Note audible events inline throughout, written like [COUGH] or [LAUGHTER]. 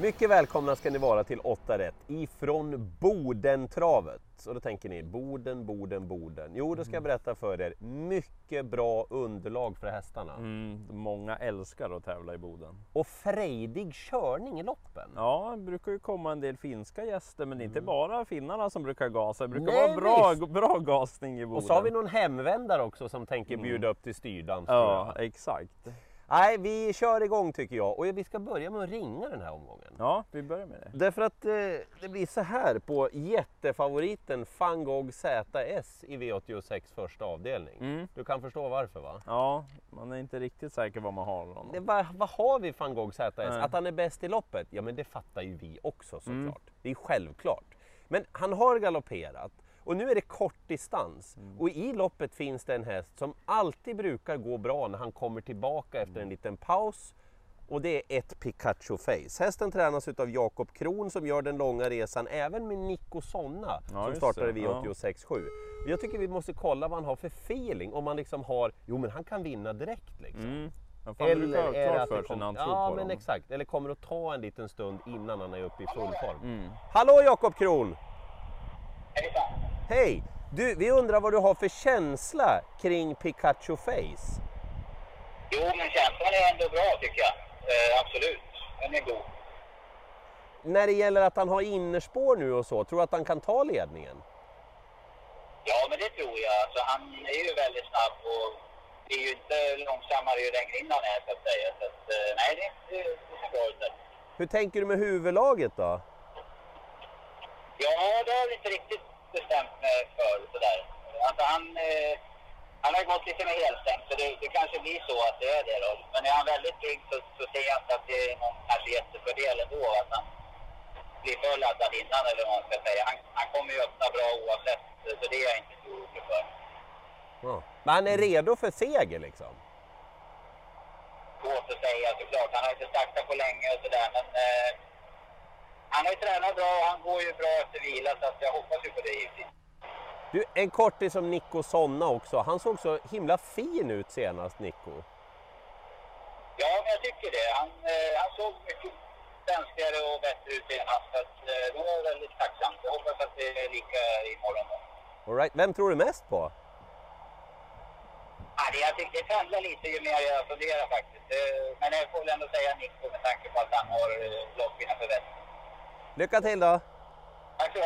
Mycket välkomna ska ni vara till 8 rätt ifrån Bodentravet. Och då tänker ni, Boden, Boden, Boden. Jo, då ska jag berätta för er, mycket bra underlag för hästarna. Mm, många älskar att tävla i Boden. Och frejdig körning i loppen. Ja, det brukar ju komma en del finska gäster, men inte bara finnarna som brukar gasa. Det brukar Mm. Nej, vara bra, bra gasning i Boden. Och så har vi någon hemvändare också som tänker bjuda upp till styrdans. Ja, exakt. Nej, vi kör igång tycker jag. Och vi ska börja med att ringa den här omgången. Ja, vi börjar med det. Därför att eh, det blir så här på jättefavoriten van Gogh ZS i V86 första avdelning. Mm. Du kan förstå varför va? Ja, man är inte riktigt säker vad man har honom. Det, vad, vad har vi van Gogh ZS? Nej. Att han är bäst i loppet? Ja men det fattar ju vi också såklart. Mm. Det är självklart. Men han har galopperat och nu är det kort distans. Mm. Och i loppet finns det en häst som alltid brukar gå bra när han kommer tillbaka efter Mm. en liten paus. Och det är ett Pikachu Face. Hästen tränas utav Jakob Kron som gör den långa resan även med Nico Sonna Ja, som startade det. vid 86.7. Och Jag tycker vi måste kolla vad han har för feeling. Om man liksom har, jo men han kan vinna direkt liksom. Mm. Ha är det att det kom- han Ja men dem. exakt, eller kommer att ta en liten stund innan han är uppe i full form. Mm. Hallå Jakob Kron! Hej! Du, vi undrar vad du har för känsla kring Pikachu Face? Jo, men känslan är ändå bra tycker jag. Eh, absolut, den är god. När det gäller att han har innerspår nu och så, tror du att han kan ta ledningen? Ja, men det tror jag. Alltså, han är ju väldigt snabb och blir ju inte långsammare ju längre in han är så att säga. Så att, eh, nej, det, det, det ser bra ut. Hur tänker du med huvudlaget då? Ja, det har inte riktigt bestämt mig för sådär. Alltså, han, eh, han har gått lite med helstängt så det, det kanske blir så att det är det då. Men är han väldigt trygg så, så ser jag inte att det är någon kanske jättefördel ändå att han blir för laddad innan eller vad man ska säga. Han, han kommer ju öppna bra oavsett så det är jag inte så orolig för. Ja. Men han är redo för seger liksom? Svårt att säga såklart. Han har inte startat på länge och sådär men eh, han har ju tränat bra och han går ju bra efter vila så att jag hoppas ju på det givetvis. Du, en kortis som Nico Sonna också. Han såg så himla fin ut senast, Nico. Ja, men jag tycker det. Han, eh, han såg mycket svenskare och bättre ut senast. Så att, eh, det var väldigt tacksamt. Jag hoppas att det är lika imorgon. All right. Vem tror du mest på? Ja, det, jag tycker det pendlar lite ju mer jag funderar faktiskt. Eh, men jag får väl ändå säga Nico med tanke på att han har eh, loppvinna för bäst. Lycka till då! Tack så.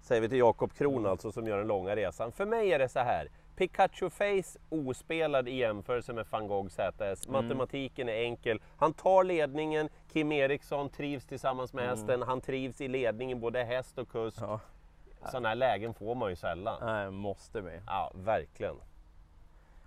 Säger vi till Jakob Kron alltså som gör den långa resan. För mig är det så här. Pikachu Face ospelad i jämförelse med van Gogh ZS. Matematiken är enkel. Han tar ledningen. Kim Eriksson trivs tillsammans med hästen. Han trivs i ledningen, både häst och kusk. Ja, Sådana här lägen får man ju sällan. nej, måste med. Ja, verkligen.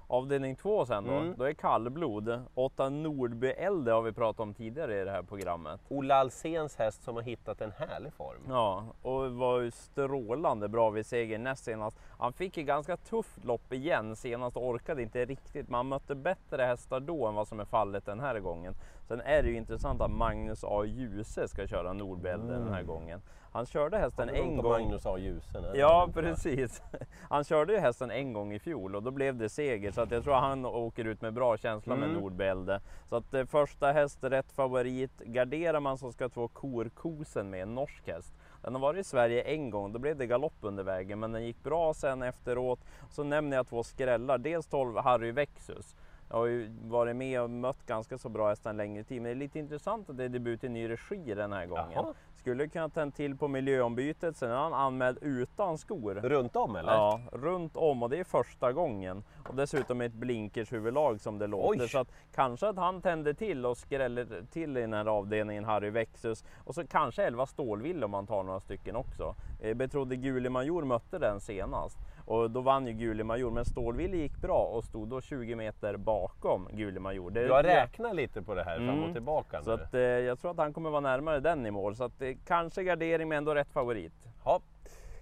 Avdelning två sen då, Mm. då är kallblod. Åtta Nordby Elde har vi pratat om tidigare i det här programmet. Ola Alséns häst som har hittat en härlig form. Ja, och var ju strålande bra vid seger näst senast. Han fick ett ganska tufft lopp igen senast och orkade inte riktigt. Man mötte bättre hästar då än vad som är fallet den här gången. Sen är det ju intressant att Magnus A. Djuse ska köra Nordbälde den här gången. Han körde hästen en gång. Magnus A. Det? Ja precis. [LAUGHS] Han körde ju hästen en gång i fjol och då blev det seger så att jag tror han åker ut med bra känsla med Mm. Nordbälde. Så att eh, första häst rätt favorit. Garderar man så ska två Korkosen med en norsk häst. Den har varit i Sverige en gång, då blev det galopp under vägen men den gick bra sen efteråt. Så nämner jag två skrällar, dels 12 Harry Vexus. Jag har ju varit med och mött ganska så bra hästar en längre tid, men det är lite intressant att det är debut i ny regi den här gången. Jaha. Skulle kunna ta en till på miljöombytet, sen är han anmäld utan skor. Runt om eller? Ja, runt om och det är första gången. Och dessutom ett blinkershuvudlag som det låter. Oj. Så att kanske att han tänder till och skräller till i den här avdelningen Harry Vexus. Och så kanske 11 Stålville om man tar några stycken också. Eh, Betrodde Gule Major mötte den senast. Och då vann ju Gule Major, men Stålville gick bra och stod då 20 meter bakom Gule Major. Det Du har räknat lite på det här fram och Mm. tillbaka Så nu. att, eh, jag tror att han kommer vara närmare den i mål. Så att, eh, kanske gardering men ändå rätt favorit. Ja.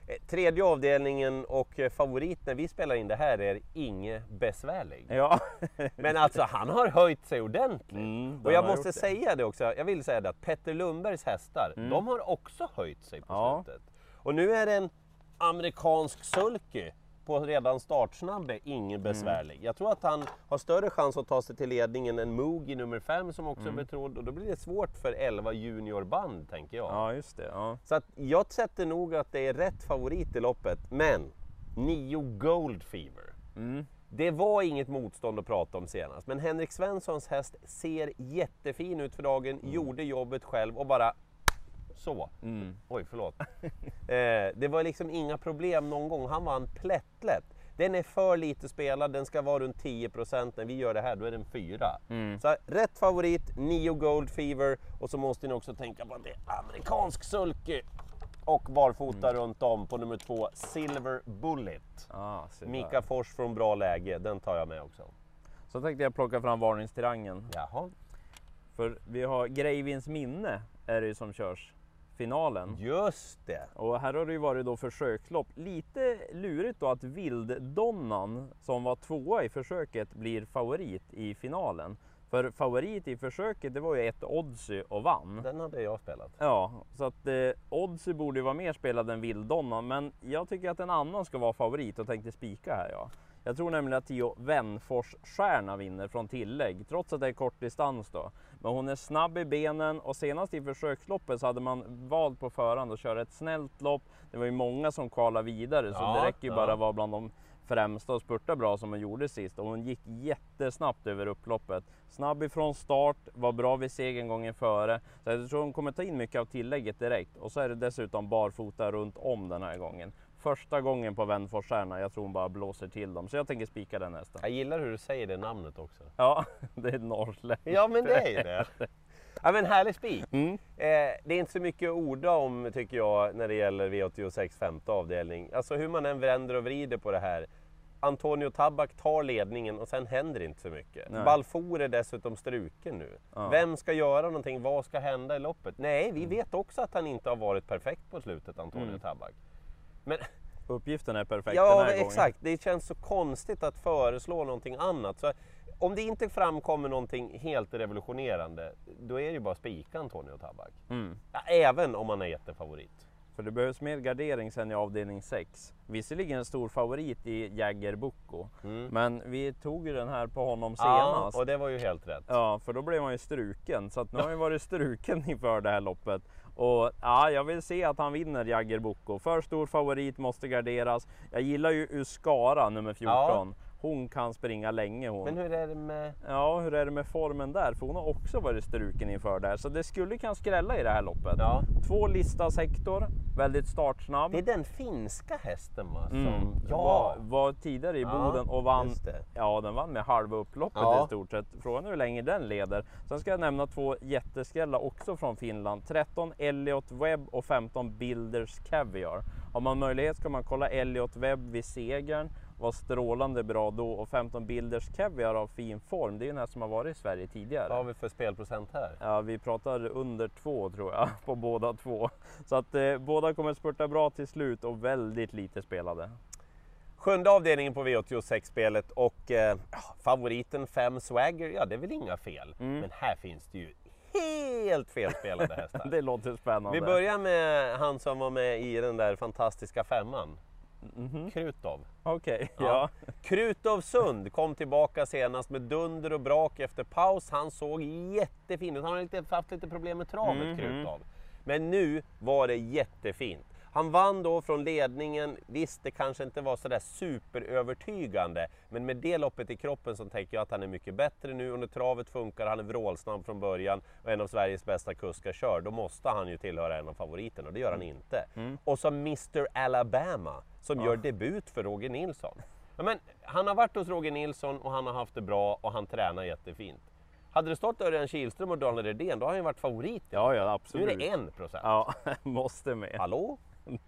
Eh, Tredje avdelningen och eh, favorit när vi spelar in det här är Inge Besvärlig. Ja, [LAUGHS] Men alltså han har höjt sig ordentligt. Mm, och jag måste gjort det. säga det också, jag vill säga det att Petter Lundbergs hästar, de har också höjt sig på Ja. slutet. Och nu är det en amerikansk sulky på redan startsnabb är ingen besvärlig. Jag tror att han har större chans att ta sig till ledningen än Mugi nummer 5 som också är betrodd och då blir det svårt för 11 juniorband tänker jag. Ja, just det. Ja. Så att jag sätter nog att det är rätt favorit i loppet, men 9 Gold Fever. Mm. Det var inget motstånd att prata om senast, men Henrik Svenssons häst ser jättefin ut för dagen, gjorde jobbet själv och bara så. Mm. Oj, förlåt. [LAUGHS] eh, det var liksom inga problem någon gång, han vann plättlätt. Den är för lite spelad, den ska vara runt 10% När vi gör det här, då är den 4. Mm. Så rätt favorit, Nio Gold Fever. Och så måste ni också tänka på att det är amerikansk sulky. Och barfota runt om på nummer två, Silver Bullet. Ah. Mika Fors från bra läge, den tar jag med också. Så tänkte jag plocka fram varningstriangeln. Jaha. För vi har Greivins minne är det ju som körs finalen. Just det! Och här har det ju varit då försökslopp. Lite lurigt då att Vilddonnan som var tvåa i försöket blir favorit i finalen. För favorit i försöket det var ju ett Oddsy och vann. Den hade jag spelat. Ja, så att eh, Oddsy borde ju vara mer spelad än Vilddonnan. Men jag tycker att en annan ska vara favorit och tänkte spika här ja. Jag tror nämligen att Tio Wenfors stjärna vinner från tillägg, trots att det är kort distans då. Men hon är snabb i benen och senast i försöksloppet så hade man valt på förhand att köra ett snällt lopp. Det var ju många som kvalade vidare så Ja, det räcker ju ja. bara att vara bland de främsta och spurta bra som hon gjorde sist. Och hon gick jättesnabbt över upploppet. Snabb ifrån start, var bra vid segern gången före. Så jag tror hon kommer ta in mycket av tillägget direkt. Och så är det dessutom barfota runt om den här gången. Första gången på Wenforsstjärna, jag tror hon bara blåser till dem. Så jag tänker spika den hästen. Jag gillar hur du säger det namnet också. Ja, [LAUGHS] det är norrländskt. Ja, men det är ju det. Ja, men härlig spik. Mm. Eh, det är inte så mycket att orda om tycker jag när det gäller V86 femte avdelning. Alltså hur man än vänder och vrider på det här. Antonio Tabak tar ledningen och sen händer inte så mycket. Nej. Balfour är dessutom struken nu. Ja. Vem ska göra någonting? Vad ska hända i loppet? Nej, vi vet också att han inte har varit perfekt på slutet, Antonio Mm. Tabak. Men Uppgiften är perfekt den ja, här gången. exakt. Det känns så konstigt att föreslå någonting annat. Så om det inte framkommer någonting helt revolutionerande, då är det ju bara spika Antonio Tabak. Mm. Ja, även om han är jättefavorit. För det behövs mer gardering sen i avdelning 6. Visserligen en stor favorit i Jagger Bucco. Mm. Men vi tog ju den här på honom Ja, senast. och det var ju helt rätt. Ja, för då blev man ju struken. Så nu har han [LAUGHS] varit struken inför det här loppet. Och ja, jag vill se att han vinner Jagger Bucco. För stor favorit, måste garderas. Jag gillar ju Uskara nummer 14. Hon kan springa länge hon. Men hur är det med... Ja, hur är det med formen där? För hon har också varit struken inför det här. Så det skulle kan skrälla i det här loppet. Ja. Två listas Hector, väldigt startsnabb. Det är den finska hästen va? Som... Mm. Var, var tidigare i Ja, Boden och vann. Ja, den vann med halva upploppet Ja. i stort sett. Frågan är hur länge den leder. Sen ska jag nämna två jätteskrällar också från Finland. 13 Elliot Webb och 15 Builders Caviar. Har man möjlighet ska man kolla Elliot Webb vid segern. Var strålande bra då och 15 Builders Caviar har fin form. Det är ju den här som har varit i Sverige tidigare. Vad har vi för spelprocent här? Ja, vi pratar under två tror jag [LAUGHS] på båda två. Så att eh, båda kommer spurta bra till slut och väldigt lite spelade. Sjunde avdelningen på V86-spelet och eh, favoriten 5 Swagger, ja det är väl inga fel. Mm. Men här finns det ju helt felspelade [LAUGHS] hästar. Det låter spännande. Vi börjar med han som var med i den där fantastiska femman. Mhm. Krutov. Okej, [LAUGHS] Ja. ja. Krutov Sund kom tillbaka senast med dunder och brak efter paus. Han såg jättefin ut. Han har lite, haft lite problem med travet, Mhm. Krutov. Men nu var det jättefint. Han vann då från ledningen. Visst, det kanske inte var sådär superövertygande, men med det loppet i kroppen så tänker jag att han är mycket bättre nu. Och när travet funkar, han är vrålsnabb från början och en av Sveriges bästa kuskar kör, då måste han ju tillhöra en av favoriterna och det gör han inte. Och så Mr Alabama som gör debut för Roger Nilsson. Ja, men, han har varit hos Roger Nilsson och han har haft det bra och han tränar jättefint. Hade det stått Örjan Kihlström och Daniel Redén, då har han ju varit favorit. Ja, ja, nu absolut. är det en procent. Ja, [LAUGHS] måste med. Hallå? [LAUGHS]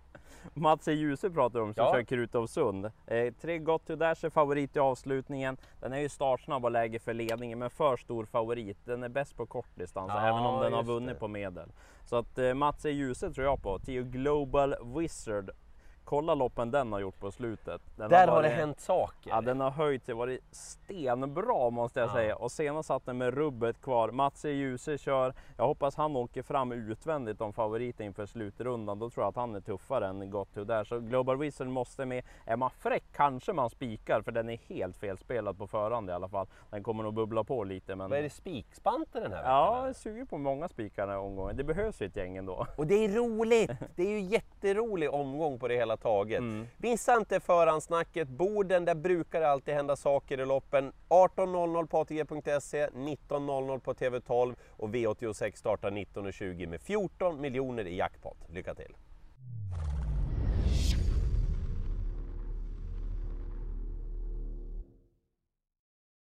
Mats E. Djuse pratar om som Ja. kör Krutov Sund. Eh, tre Got to Dash är favorit i avslutningen. Den är ju startsnabb och läge för ledningen, men för stor favorit. Den är bäst på kortdistans, Ja, även om den har vunnit det. på medel. Så att eh, Mats E. Djuse tror jag på. Tio Global Wizard kolla loppen den har gjort på slutet. Den Där har varit- det hänt saker. Ja, den har höjt sig, varit stenbra måste jag Ja. säga. Och senast satt den med rubbet kvar. Mats E. Djuse kör. Jag hoppas han åker fram utvändigt om favoriten inför slutrundan. Då tror jag att han är tuffare än Got to där. Så Global Wizard måste med. Är man fräck kanske man spikar, för den är helt felspelad på förhand i alla fall. Den kommer nog bubbla på lite. Men... Vad är det spikspante den här veckan? Ja, jag suger på många spikar den här omgången. Det behövs ju ett gäng ändå. Och det är roligt! Det är ju jätterolig omgång på det hela taget. Mm. Missa inte förhandsnacket. Boden, där brukar det alltid hända saker i loppen. 18.00 på ATG.se, 19.00 på TV12 och V86 startar 19.20 med 14 miljoner i jackpot. Lycka till!